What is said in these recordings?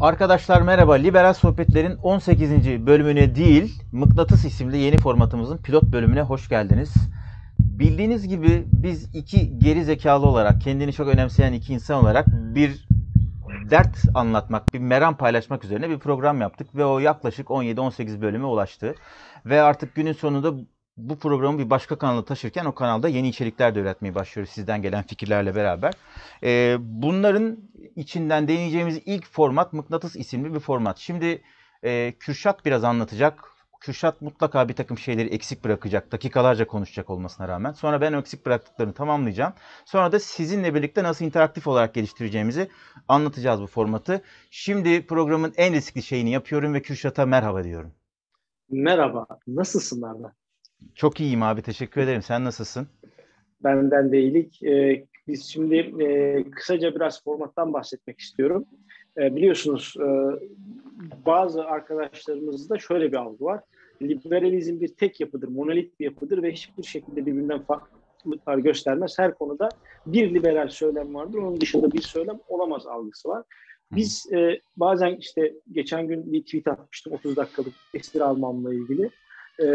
Arkadaşlar merhaba. Liberal Sohbetler'in 18. bölümüne değil, Mıknatıs isimli yeni formatımızın pilot bölümüne hoş geldiniz. Bildiğiniz gibi biz iki geri zekalı olarak, kendini çok önemseyen iki insan olarak bir dert anlatmak, bir meram paylaşmak üzerine bir program yaptık ve o yaklaşık 17-18 bölüme ulaştı. Ve artık günün sonunda bu programı bir başka kanala taşırken o kanalda yeni içerikler de üretmeye başlıyoruz sizden gelen fikirlerle beraber. Ee, bunların içinden deneyeceğimiz ilk format Mıknatıs isimli bir format. Şimdi e, Kürşat biraz anlatacak. Kürşat mutlaka bir takım şeyleri eksik bırakacak. Dakikalarca konuşacak olmasına rağmen. Sonra ben eksik bıraktıklarını tamamlayacağım. Sonra da sizinle birlikte nasıl interaktif olarak geliştireceğimizi anlatacağız bu formatı. Şimdi programın en riskli şeyini yapıyorum ve Kürşat'a merhaba diyorum. Merhaba, nasılsın Arda? Çok iyiyim abi, teşekkür ederim. Sen nasılsın? Benden de iyilik. Ee, biz şimdi e, kısaca biraz formattan bahsetmek istiyorum. E, biliyorsunuz e, bazı arkadaşlarımızda şöyle bir algı var. Liberalizm bir tek yapıdır, monolit bir yapıdır ve hiçbir şekilde birbirinden farklılıklar göstermez. Her konuda bir liberal söylem vardır, onun dışında bir söylem olamaz algısı var. Biz e, bazen işte geçen gün bir tweet atmıştım 30 dakikalık esir almamla ilgili. E,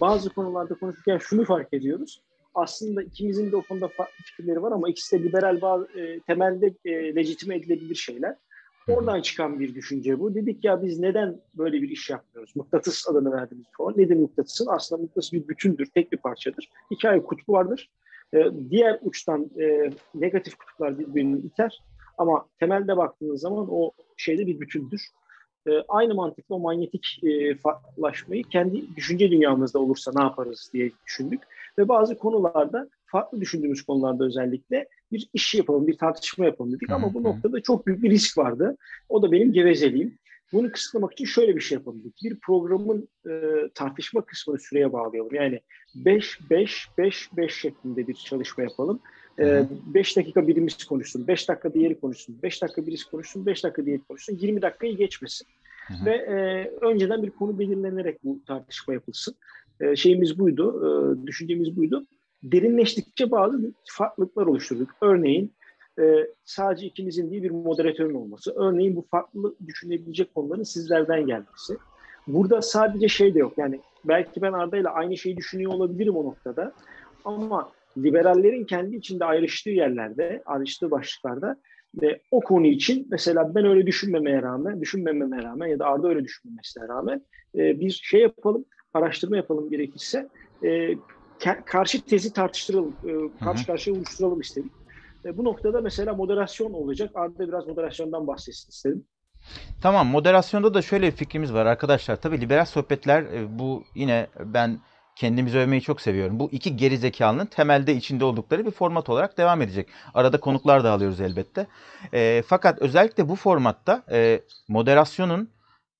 bazı konularda konuşurken şunu fark ediyoruz aslında ikimizin de o konuda farklı fikirleri var ama ikisi de liberal bazı e, temelde e, lejitime edilebilir şeyler. Oradan çıkan bir düşünce bu. Dedik ya biz neden böyle bir iş yapmıyoruz? Mıknatıs adını verdiğimiz form. Nedir mıknatısın? Aslında mıknatıs bir bütündür, tek bir parçadır. İki ayrı kutbu vardır. E, diğer uçtan e, negatif kutuplar birbirini iter. Ama temelde baktığınız zaman o şeyde bir bütündür. E, aynı mantıkla o manyetik e, farklılaşmayı kendi düşünce dünyamızda olursa ne yaparız diye düşündük ve bazı konularda farklı düşündüğümüz konularda özellikle bir iş yapalım, bir tartışma yapalım dedik. Ama bu noktada çok büyük bir risk vardı. O da benim gevezeliğim. Bunu kısıtlamak için şöyle bir şey yapalım. Bir programın e, tartışma kısmını süreye bağlayalım. Yani 5-5-5-5 şeklinde bir çalışma yapalım. 5 e, dakika birimiz konuşsun, 5 dakika diğeri konuşsun, 5 dakika birisi konuşsun, 5 dakika diğeri konuşsun, 20 dakikayı geçmesin. Hı. Ve e, önceden bir konu belirlenerek bu tartışma yapılsın. E, şeyimiz buydu, e, düşüncemiz buydu. Derinleştikçe bazı farklılıklar oluşturduk. Örneğin e, sadece ikimizin değil bir moderatörün olması. Örneğin bu farklı düşünebilecek konuların sizlerden gelmesi. Burada sadece şey de yok. Yani belki ben Arda ile aynı şeyi düşünüyor olabilirim o noktada. Ama liberallerin kendi içinde ayrıştığı yerlerde, ayrıştığı başlıklarda ve o konu için mesela ben öyle düşünmemeye rağmen, düşünmememe rağmen ya da Arda öyle düşünmemesine rağmen e, bir şey yapalım araştırma yapalım gerekirse. E, karşı tezi tartıştıralım, e, karşı karşıya oluşturalım istedik. E, bu noktada mesela moderasyon olacak. Arda biraz moderasyondan bahsetsin istedim. Tamam moderasyonda da şöyle bir fikrimiz var arkadaşlar. Tabii liberal sohbetler e, bu yine ben kendimizi övmeyi çok seviyorum. Bu iki geri zekalının temelde içinde oldukları bir format olarak devam edecek. Arada konuklar da alıyoruz elbette. E, fakat özellikle bu formatta e, moderasyonun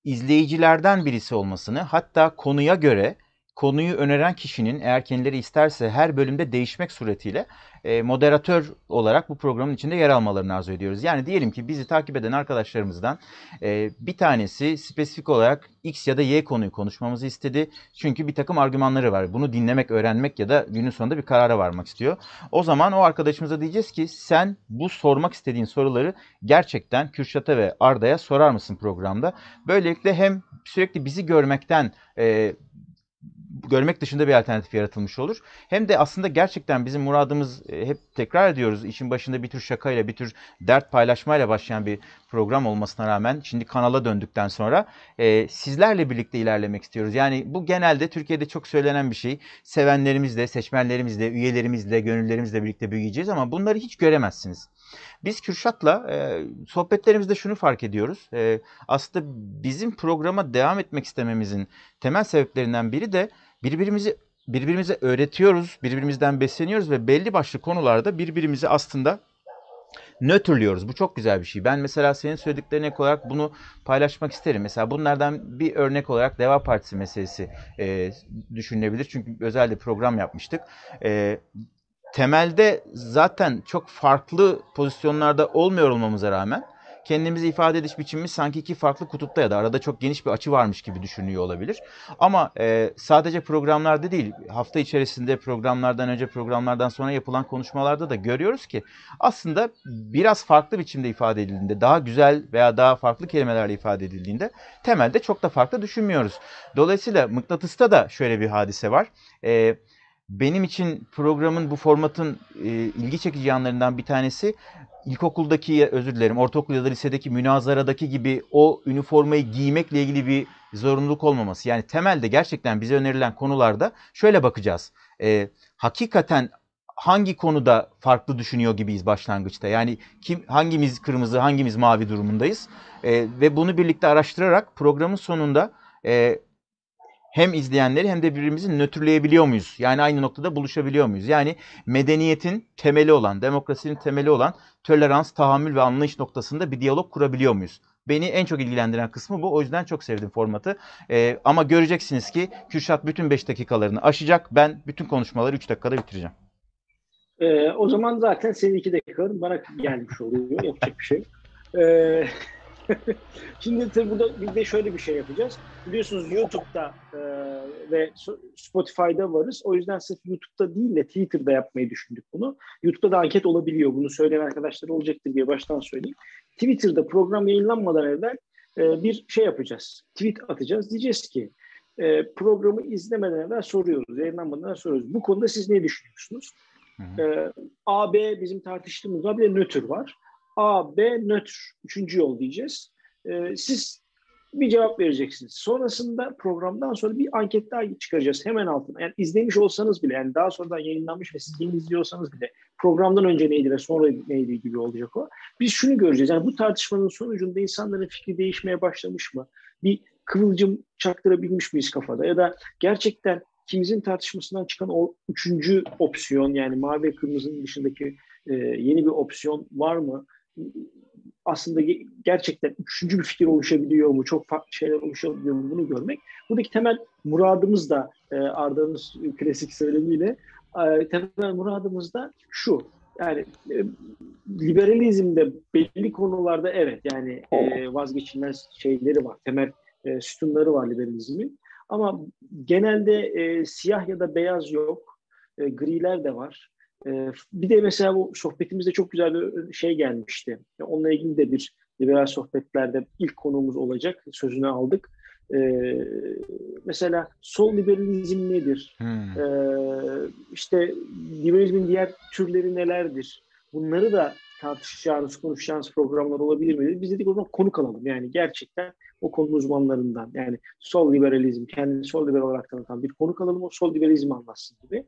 izleyicilerden birisi olmasını hatta konuya göre konuyu öneren kişinin eğer kendileri isterse her bölümde değişmek suretiyle e, moderatör olarak bu programın içinde yer almalarını arzu ediyoruz. Yani diyelim ki bizi takip eden arkadaşlarımızdan e, bir tanesi spesifik olarak X ya da Y konuyu konuşmamızı istedi. Çünkü bir takım argümanları var. Bunu dinlemek, öğrenmek ya da günün sonunda bir karara varmak istiyor. O zaman o arkadaşımıza diyeceğiz ki sen bu sormak istediğin soruları gerçekten Kürşat'a ve Arda'ya sorar mısın programda? Böylelikle hem sürekli bizi görmekten e, görmek dışında bir alternatif yaratılmış olur. Hem de aslında gerçekten bizim muradımız e, hep tekrar ediyoruz. işin başında bir tür şakayla, bir tür dert paylaşmayla başlayan bir program olmasına rağmen şimdi kanala döndükten sonra e, sizlerle birlikte ilerlemek istiyoruz. Yani bu genelde Türkiye'de çok söylenen bir şey. Sevenlerimizle, seçmenlerimizle, üyelerimizle, gönüllerimizle birlikte büyüyeceğiz ama bunları hiç göremezsiniz. Biz Kürşat'la e, sohbetlerimizde şunu fark ediyoruz. E, aslında bizim programa devam etmek istememizin temel sebeplerinden biri de birbirimizi birbirimize öğretiyoruz, birbirimizden besleniyoruz ve belli başlı konularda birbirimizi aslında nötrlüyoruz. Bu çok güzel bir şey. Ben mesela senin söylediklerine olarak bunu paylaşmak isterim. Mesela bunlardan bir örnek olarak Deva Partisi meselesi e, düşünülebilir. Çünkü özel bir program yapmıştık. E, temelde zaten çok farklı pozisyonlarda olmuyor olmamıza rağmen kendimizi ifade ediş biçimimiz sanki iki farklı kutupta ya da arada çok geniş bir açı varmış gibi düşünüyor olabilir. Ama e, sadece programlarda değil, hafta içerisinde programlardan önce programlardan sonra yapılan konuşmalarda da görüyoruz ki aslında biraz farklı biçimde ifade edildiğinde, daha güzel veya daha farklı kelimelerle ifade edildiğinde temelde çok da farklı düşünmüyoruz. Dolayısıyla mıknatısta da şöyle bir hadise var. E, benim için programın bu formatın e, ilgi çekici yanlarından bir tanesi ilkokuldaki özür dilerim ortaokul ya da lisedeki münazaradaki gibi o üniformayı giymekle ilgili bir zorunluluk olmaması. Yani temelde gerçekten bize önerilen konularda şöyle bakacağız. E, hakikaten hangi konuda farklı düşünüyor gibiyiz başlangıçta? Yani kim hangimiz kırmızı, hangimiz mavi durumundayız? E, ve bunu birlikte araştırarak programın sonunda e, hem izleyenleri hem de birbirimizi nötrleyebiliyor muyuz? Yani aynı noktada buluşabiliyor muyuz? Yani medeniyetin temeli olan, demokrasinin temeli olan tolerans, tahammül ve anlayış noktasında bir diyalog kurabiliyor muyuz? Beni en çok ilgilendiren kısmı bu. O yüzden çok sevdim formatı. Ee, ama göreceksiniz ki Kürşat bütün 5 dakikalarını aşacak. Ben bütün konuşmaları 3 dakikada bitireceğim. Ee, o zaman zaten senin 2 dakikaların bana gelmiş oluyor. Yapacak bir şey. Ee, Şimdi tabii burada bir de şöyle bir şey yapacağız. Biliyorsunuz YouTube'da e, ve Spotify'da varız. O yüzden sırf YouTube'da değil de Twitter'da yapmayı düşündük bunu. YouTube'da da anket olabiliyor. Bunu söyleyen arkadaşlar olacaktır diye baştan söyleyeyim. Twitter'da program yayınlanmadan evvel e, bir şey yapacağız. Tweet atacağız. Diyeceğiz ki e, programı izlemeden evvel soruyoruz. Yayınlanmadan evvel soruyoruz. Bu konuda siz ne düşünüyorsunuz? Hı hı. E, A, B bizim tartıştığımız var. Bir de nötr var. A, B nötr. Üçüncü yol diyeceğiz. Ee, siz bir cevap vereceksiniz. Sonrasında programdan sonra bir anket daha çıkaracağız hemen altına. Yani izlemiş olsanız bile yani daha sonradan yayınlanmış ve siz yeni izliyorsanız bile programdan önce neydi ve sonra neydi gibi olacak o. Biz şunu göreceğiz. Yani bu tartışmanın sonucunda insanların fikri değişmeye başlamış mı? Bir kıvılcım çaktırabilmiş miyiz kafada? Ya da gerçekten kimizin tartışmasından çıkan o üçüncü opsiyon yani mavi ve kırmızının dışındaki e, yeni bir opsiyon var mı? Aslında gerçekten üçüncü bir fikir oluşabiliyor mu? Çok farklı şeyler oluşabiliyor mu? Bunu görmek. Buradaki temel muradımız da e, Arda'nın klasik söylemiyle e, temel muradımız da şu. Yani e, liberalizmde belli konularda evet yani e, vazgeçilmez şeyleri var. Temel e, sütunları var liberalizmin. Ama genelde e, siyah ya da beyaz yok. E, griler de var. Ee, bir de mesela bu sohbetimizde çok güzel bir şey gelmişti. Onunla ilgili de bir liberal sohbetlerde ilk konuğumuz olacak. Sözünü aldık. Ee, mesela sol liberalizm nedir? Hmm. Ee, işte liberalizmin diğer türleri nelerdir? Bunları da tartışacağınız, konuşacağınız programlar olabilir mi? Biz dedik o zaman konuk alalım. Yani gerçekten o konu uzmanlarından. Yani sol liberalizm, kendini sol liberal olarak tanıtan bir konuk alalım. O sol liberalizmi anlatsın gibi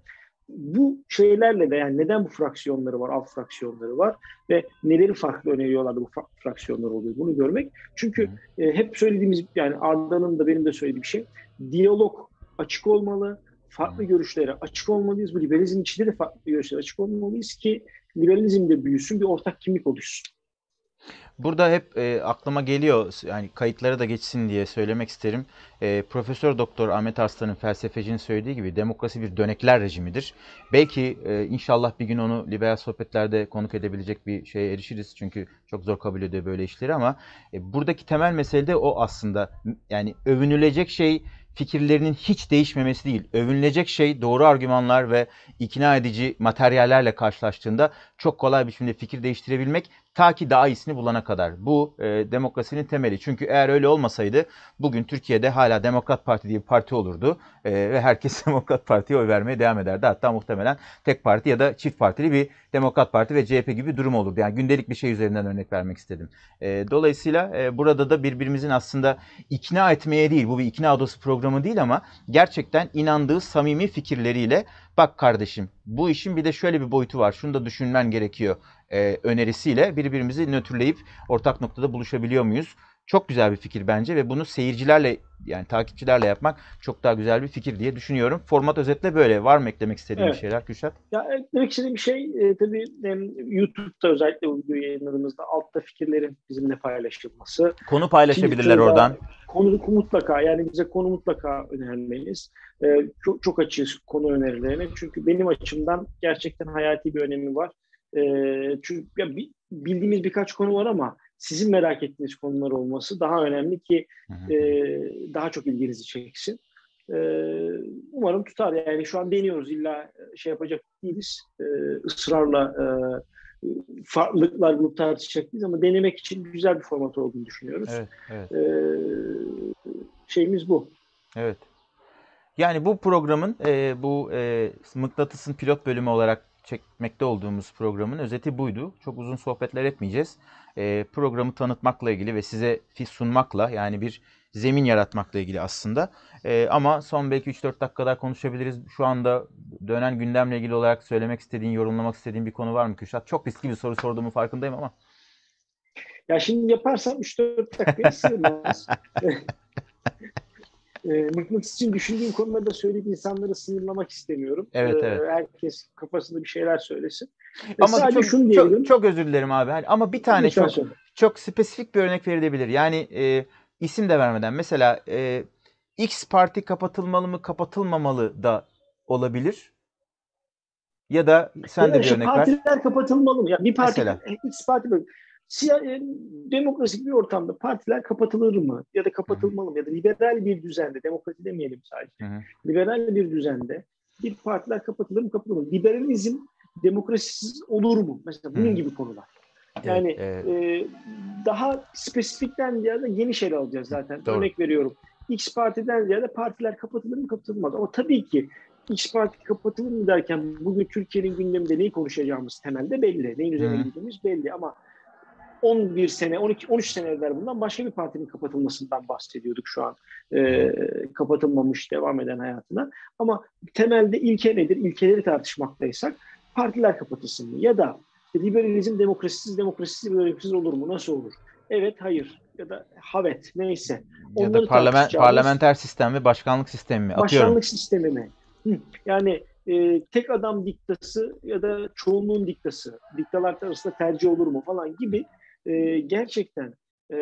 bu şeylerle de yani neden bu fraksiyonları var, alt fraksiyonları var ve neleri farklı öneriyorlar da bu fraksiyonlar oluyor bunu görmek. Çünkü e, hep söylediğimiz yani Arda'nın da benim de söylediğim şey diyalog açık olmalı, farklı görüşlere açık olmalıyız. Bu liberalizm içinde de farklı görüşlere açık olmalıyız ki liberalizm de büyüsün, bir ortak kimlik oluşsun. Burada hep e, aklıma geliyor yani kayıtlara da geçsin diye söylemek isterim. E, Profesör Doktor Ahmet Arslan'ın felsefecinin söylediği gibi demokrasi bir dönekler rejimidir. Belki e, inşallah bir gün onu liberal sohbetlerde konuk edebilecek bir şeye erişiriz. Çünkü çok zor kabul ediyor böyle işleri ama e, buradaki temel mesele de o aslında. Yani övünülecek şey fikirlerinin hiç değişmemesi değil. Övünülecek şey doğru argümanlar ve ikna edici materyallerle karşılaştığında çok kolay bir biçimde fikir değiştirebilmek Ta ki daha iyisini bulana kadar. Bu e, demokrasinin temeli. Çünkü eğer öyle olmasaydı bugün Türkiye'de hala Demokrat Parti diye bir parti olurdu. E, ve herkes Demokrat Parti'ye oy vermeye devam ederdi. Hatta muhtemelen tek parti ya da çift partili bir Demokrat Parti ve CHP gibi bir durum olurdu. Yani gündelik bir şey üzerinden örnek vermek istedim. E, dolayısıyla e, burada da birbirimizin aslında ikna etmeye değil, bu bir ikna odası programı değil ama gerçekten inandığı samimi fikirleriyle bak kardeşim bu işin bir de şöyle bir boyutu var. Şunu da düşünmen gerekiyor e, önerisiyle birbirimizi nötrleyip ortak noktada buluşabiliyor muyuz? Çok güzel bir fikir bence ve bunu seyircilerle yani takipçilerle yapmak çok daha güzel bir fikir diye düşünüyorum. Format özetle böyle. Var mı eklemek istediğin evet. şeyler Kürşat? Ya eklemek istediğim bir şey e, tabii e, YouTube'da özellikle bu videoyu yayınladığımızda altta fikirlerin bizimle paylaşılması. Konu paylaşabilirler oradan. Konu mutlaka yani bize konu mutlaka önermeliyiz. E, çok, çok açığız konu önerilerine. Çünkü benim açımdan gerçekten hayati bir önemi var. E, çünkü ya, bildiğimiz birkaç konu var ama sizin merak ettiğiniz konular olması daha önemli ki e, daha çok ilginizi çeksin. E, umarım tutar. Yani şu an deniyoruz illa şey yapacak değiliz. E, ısrarla e, farklılıklar bulup tartışacak değiliz ama denemek için güzel bir format olduğunu düşünüyoruz. Evet, evet. E, şeyimiz bu. Evet. Yani bu programın e, bu e, mıknatısın pilot bölümü olarak çekmekte olduğumuz programın özeti buydu. Çok uzun sohbetler etmeyeceğiz. E, programı tanıtmakla ilgili ve size sunmakla yani bir zemin yaratmakla ilgili aslında. E, ama son belki 3-4 dakikada konuşabiliriz. Şu anda dönen gündemle ilgili olarak söylemek istediğin, yorumlamak istediğin bir konu var mı Kürşat? Çok riskli bir soru sorduğumu farkındayım ama. Ya şimdi yaparsam 3-4 dakikayı sığmaz. e, mıknatıs için düşündüğüm konularda söyleyip insanları sınırlamak istemiyorum. Evet, evet. E, herkes kafasında bir şeyler söylesin. Ama sadece çok, şunu diyelim. Çok, çok özür dilerim abi. Hani ama bir tane Lütfen çok söyle. çok spesifik bir örnek verilebilir. Yani e, isim de vermeden mesela e, X parti kapatılmalı mı kapatılmamalı da olabilir. Ya da sen Ya de bir örnek ver. partiler kapatılmalı mı? Ya bir parti, Mesela. X parti böyle. Siya, demokratik bir ortamda partiler kapatılır mı? Ya da kapatılmalı mı? Ya da liberal bir düzende, demokrasi demeyelim sadece. Hı hı. Liberal bir düzende bir partiler kapatılır mı kapatılır mı? Liberalizm demokrasisiz olur mu? Mesela bunun Hı. gibi konular. Evet, Yani evet. e, daha spesifikten ziyade geniş ele alacağız zaten. Doğru. Örnek veriyorum. X partiden ziyade partiler kapatılır mı kapatılmaz. Ama tabii ki X parti kapatılır mı derken bugün Türkiye'nin gündeminde neyi konuşacağımız temelde belli. Neyin üzerine Hı. gideceğimiz belli ama 11 sene, 12, 13 sene evvel bundan başka bir partinin kapatılmasından bahsediyorduk şu an. Ee, kapatılmamış, devam eden hayatına. Ama temelde ilke nedir? İlkeleri tartışmaktaysak partiler kapatılsın mı? Ya da işte liberalizm demokrasisiz, demokrasisiz, demokrasisiz olur mu? Nasıl olur? Evet, hayır. Ya da havet, neyse. Ya da onları parlament, parlamenter sistem ve başkanlık sistemi mi? Atıyorum. Başkanlık sistemi mi? Hı. Yani e, tek adam diktası ya da çoğunluğun diktası, diktalar arasında tercih olur mu falan gibi e, gerçekten e,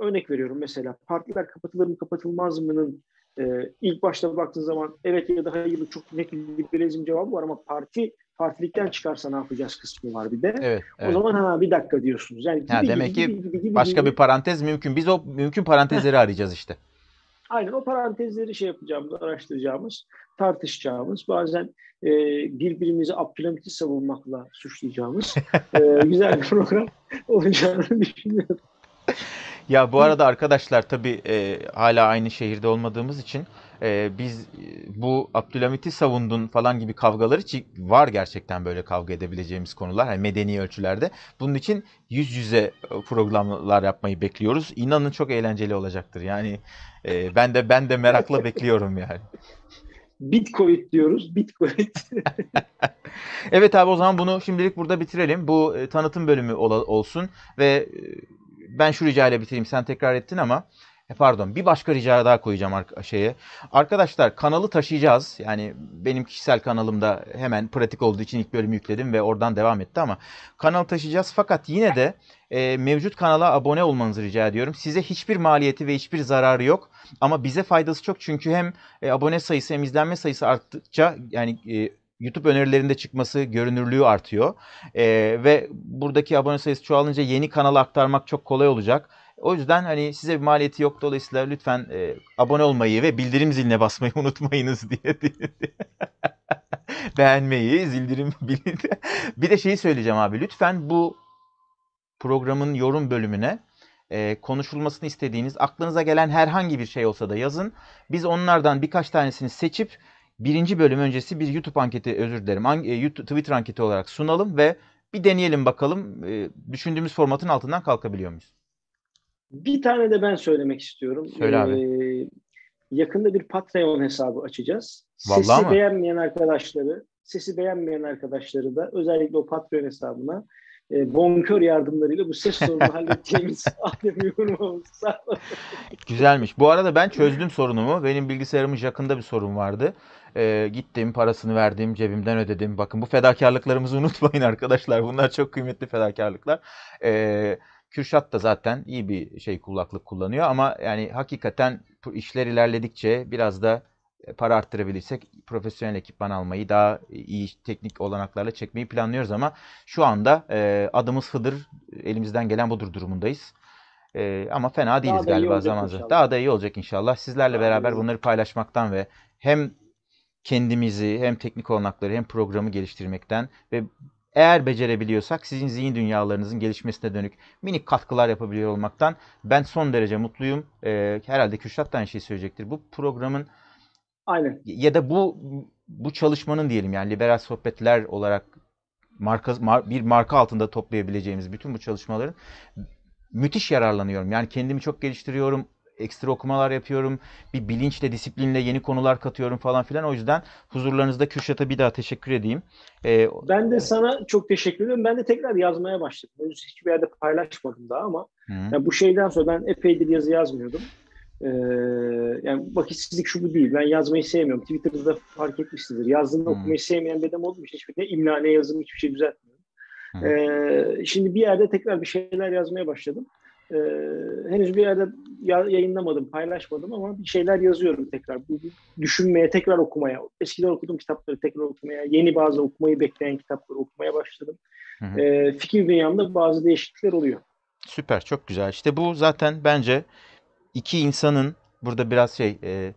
örnek veriyorum mesela partiler kapatılır mı kapatılmaz mı'nın e, ilk başta baktığın zaman evet ya da hayır çok net bir liberalizm cevabı var ama parti partilikten çıkarsa ne yapacağız kısmı var bir de. Evet, O evet. zaman ha bir dakika diyorsunuz. Yani gibi, gibi, demek ki gibi, gibi, gibi, Başka gibi. bir parantez mümkün. Biz o mümkün parantezleri arayacağız işte. Aynen o parantezleri şey yapacağımız, araştıracağımız, tartışacağımız, bazen e, birbirimizi Abdülhamit'i savunmakla suçlayacağımız e, güzel bir program olacağını düşünüyorum. Ya bu arada arkadaşlar tabii e, hala aynı şehirde olmadığımız için e, biz bu Abdülhamit'i savundun falan gibi kavgalar için var gerçekten böyle kavga edebileceğimiz konular hani medeni ölçülerde. Bunun için yüz yüze e, programlar yapmayı bekliyoruz. İnanın çok eğlenceli olacaktır. Yani e, ben de ben de merakla bekliyorum yani. Bitcoin diyoruz, Bitcoin. Evet abi o zaman bunu şimdilik burada bitirelim. Bu e, tanıtım bölümü ola- olsun ve e, ben şu ricayla bitireyim. Sen tekrar ettin ama e, pardon bir başka rica daha koyacağım arka- şeye. Arkadaşlar kanalı taşıyacağız. Yani benim kişisel kanalımda hemen pratik olduğu için ilk bölümü yükledim ve oradan devam etti ama kanalı taşıyacağız. Fakat yine de e, mevcut kanala abone olmanızı rica ediyorum. Size hiçbir maliyeti ve hiçbir zararı yok. Ama bize faydası çok çünkü hem e, abone sayısı hem izlenme sayısı arttıkça yani e, YouTube önerilerinde çıkması, görünürlüğü artıyor. E, ve buradaki abone sayısı çoğalınca yeni kanala aktarmak çok kolay olacak. O yüzden hani size bir maliyeti yok. Dolayısıyla lütfen e, abone olmayı ve bildirim ziline basmayı unutmayınız diye. Beğenmeyi, zildirim bildirim. Bir de şeyi söyleyeceğim abi. Lütfen bu programın yorum bölümüne e, konuşulmasını istediğiniz, aklınıza gelen herhangi bir şey olsa da yazın. Biz onlardan birkaç tanesini seçip birinci bölüm öncesi bir YouTube anketi, özür dilerim, an- e, YouTube, Twitter anketi olarak sunalım ve bir deneyelim bakalım e, düşündüğümüz formatın altından kalkabiliyor muyuz? Bir tane de ben söylemek istiyorum. Söyle abi. Ee, yakında bir Patreon hesabı açacağız. Vallahi sesi mi? beğenmeyen arkadaşları, sesi beğenmeyen arkadaşları da özellikle o Patreon hesabına e, bonkör yardımlarıyla bu ses sorunu halledeceğimiz alemi yorumlamamız Güzelmiş. Bu arada ben çözdüm sorunumu. Benim bilgisayarımın jakında bir sorun vardı. Ee, gittim, parasını verdim, cebimden ödedim. Bakın bu fedakarlıklarımızı unutmayın arkadaşlar. Bunlar çok kıymetli fedakarlıklar. Ee, Kürşat da zaten iyi bir şey kulaklık kullanıyor ama yani hakikaten işler ilerledikçe biraz da para arttırabilirsek profesyonel ekipman almayı daha iyi teknik olanaklarla çekmeyi planlıyoruz ama şu anda e, adımız Hıdır elimizden gelen budur durumundayız. E, ama fena değiliz da iyi galiba zaman zaman. Daha da iyi olacak inşallah. Sizlerle Daha beraber iyi. bunları paylaşmaktan ve hem kendimizi hem teknik olanakları hem programı geliştirmekten ve eğer becerebiliyorsak sizin zihin dünyalarınızın gelişmesine dönük minik katkılar yapabiliyor olmaktan ben son derece mutluyum. Ee, herhalde Kürşat da aynı şeyi söyleyecektir. Bu programın Aynen. ya da bu bu çalışmanın diyelim yani liberal sohbetler olarak marka mar- bir marka altında toplayabileceğimiz bütün bu çalışmaların müthiş yararlanıyorum. Yani kendimi çok geliştiriyorum. Ekstra okumalar yapıyorum. Bir bilinçle, disiplinle yeni konular katıyorum falan filan. O yüzden huzurlarınızda Kürşat'a bir daha teşekkür edeyim. Ee, Ben de sana çok teşekkür ederim. Ben de tekrar yazmaya başladım. Henüz hiçbir yerde paylaşmadım daha ama hı. yani bu şeyden sonra ben epeydir yazı yazmıyordum. Ee, yani vakitsizlik şu bu değil. Ben yazmayı sevmiyorum. Twitter'da da fark etmişsinizdir. Yazdığımda Hmm. okumayı sevmeyen bir adam için hiçbir ne imla ne yazım hiçbir şey düzeltmiyorum. Hmm. Ee, şimdi bir yerde tekrar bir şeyler yazmaya başladım. Ee, henüz bir yerde ya- yayınlamadım, paylaşmadım ama bir şeyler yazıyorum tekrar. Bu- Düşünmeye, tekrar okumaya, eskiden okuduğum kitapları tekrar okumaya, yeni bazı okumayı bekleyen kitapları okumaya başladım. Hı hı. Ee, fikir dünyamda bazı değişiklikler oluyor. Süper, çok güzel. İşte bu zaten bence iki insanın burada biraz şey e,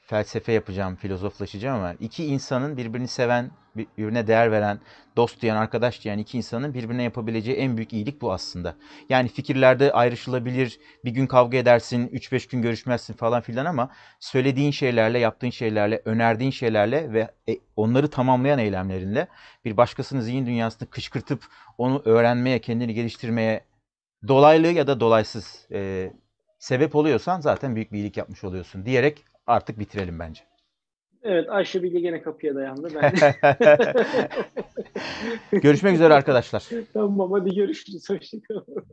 felsefe yapacağım, filozoflaşacağım ama iki insanın birbirini seven, birbirine değer veren, dost diyen, arkadaş diyen iki insanın birbirine yapabileceği en büyük iyilik bu aslında. Yani fikirlerde ayrışılabilir, bir gün kavga edersin, 3-5 gün görüşmezsin falan filan ama söylediğin şeylerle, yaptığın şeylerle, önerdiğin şeylerle ve e, onları tamamlayan eylemlerinle bir başkasının zihin dünyasını kışkırtıp onu öğrenmeye, kendini geliştirmeye dolaylı ya da dolaysız e, sebep oluyorsan zaten büyük bir iyilik yapmış oluyorsun diyerek artık bitirelim bence. Evet Ayşe Bilge gene kapıya dayandı. Ben Görüşmek üzere arkadaşlar. tamam hadi görüşürüz. Hoşçakalın.